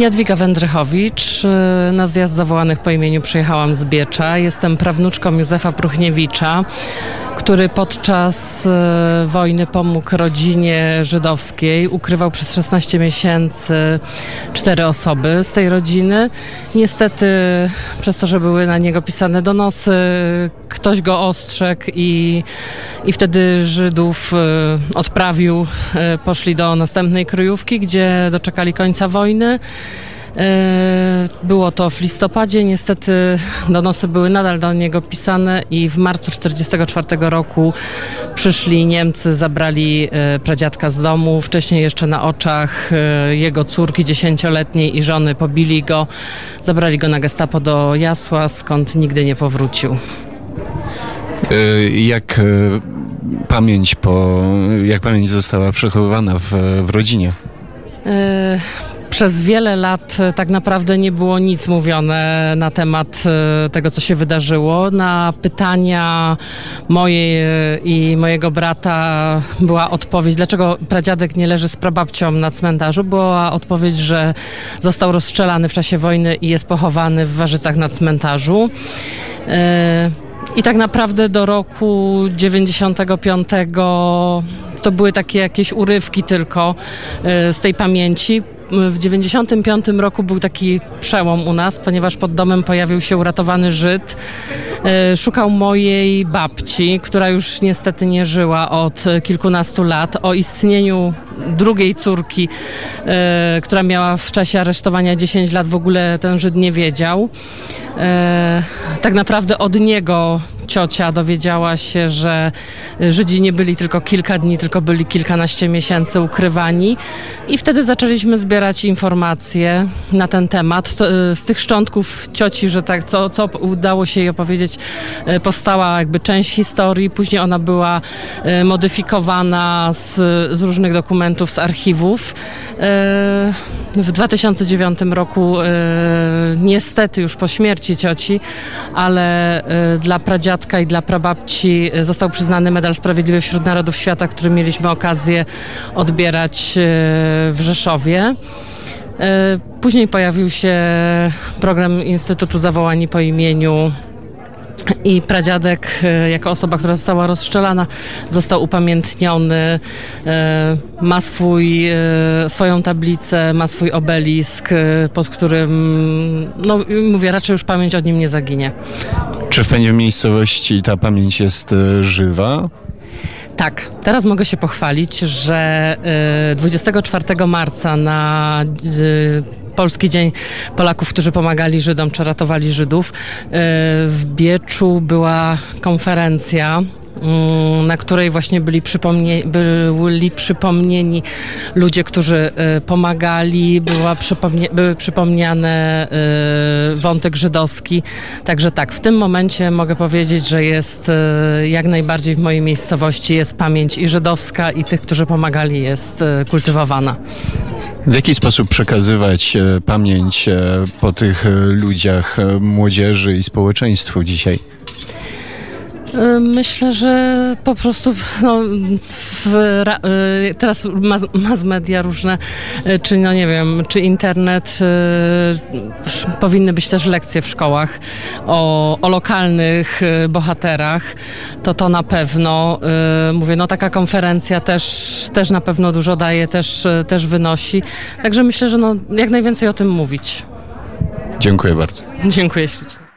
Jadwiga Wędrychowicz. Y, na zjazd zawołanych po imieniu przyjechałam z Biecza. Jestem prawnuczką Józefa Pruchniewicza, który podczas y, wojny pomógł rodzinie żydowskiej. Ukrywał przez 16 miesięcy cztery osoby z tej rodziny. Niestety przez to, że były na niego pisane donosy, ktoś go ostrzegł i, i wtedy Żydów y, odprawił. Poszli do następnej kryjówki, gdzie doczekali końca wojny. E, było to w listopadzie, niestety donosy były nadal do niego pisane i w marcu 1944 roku przyszli Niemcy, zabrali e, pradziadka z domu, wcześniej jeszcze na oczach e, jego córki dziesięcioletniej i żony pobili go, zabrali go na gestapo do Jasła, skąd nigdy nie powrócił. Jak pamięć po, jak pamięć została przechowywana w, w rodzinie? Przez wiele lat e, tak naprawdę nie było nic mówione na temat e, tego, co się wydarzyło. Na pytania mojej e, i mojego brata była odpowiedź, dlaczego pradziadek nie leży z prababcią na cmentarzu. Była odpowiedź, że został rozstrzelany w czasie wojny i jest pochowany w Warzycach na cmentarzu. I tak naprawdę do roku 95 to były takie jakieś urywki tylko z tej pamięci w 95 roku był taki przełom u nas, ponieważ pod domem pojawił się uratowany Żyd. E, szukał mojej babci, która już niestety nie żyła od kilkunastu lat. O istnieniu drugiej córki, e, która miała w czasie aresztowania 10 lat, w ogóle ten Żyd nie wiedział. E, tak naprawdę od niego ciocia dowiedziała się, że Żydzi nie byli tylko kilka dni, tylko byli kilkanaście miesięcy ukrywani i wtedy zaczęliśmy zbierać informacje na ten temat. To, y, z tych szczątków cioci, że tak, co, co udało się jej opowiedzieć, y, powstała jakby część historii, później ona była y, modyfikowana z, z różnych dokumentów, z archiwów. W 2009 roku niestety już po śmierci cioci, ale dla pradziadka dziadka i dla prababci został przyznany medal Sprawiedliwy wśród Narodów Świata, który mieliśmy okazję odbierać w Rzeszowie. E, później pojawił się program Instytutu Zawołani po imieniu i pradziadek, jako osoba, która została rozstrzelana, został upamiętniony, ma swój, swoją tablicę, ma swój obelisk, pod którym, no mówię, raczej już pamięć o nim nie zaginie. Czy w pewnej miejscowości ta pamięć jest e, żywa? Tak, teraz mogę się pochwalić, że 24 e, marca na Polski Dzień Polaków, którzy pomagali Żydom czy ratowali Żydów, e, w Bieczu była konferencja na której właśnie byli, przypomnie, byli przypomnieni ludzie, którzy y, pomagali, była przypomnie, były przypomniane y, wątek żydowski. Także tak, w tym momencie mogę powiedzieć, że jest y, jak najbardziej w mojej miejscowości jest pamięć i żydowska i tych, którzy pomagali jest kultywowana. W jaki sposób przekazywać pamięć po tych ludziach, młodzieży i społeczeństwu dzisiaj? Y, myślę, że po prostu no, w, y, teraz mass media różne, y, czy no nie wiem, czy internet, powinny być też lekcje w szkołach o, o lokalnych bohaterach, to to na pewno, mówię, no taka konferencja też, też na pewno dużo daje, też, też wynosi, także myślę, że no, jak najwięcej o tym mówić. Dziękuję bardzo. Dziękuję ślicznie.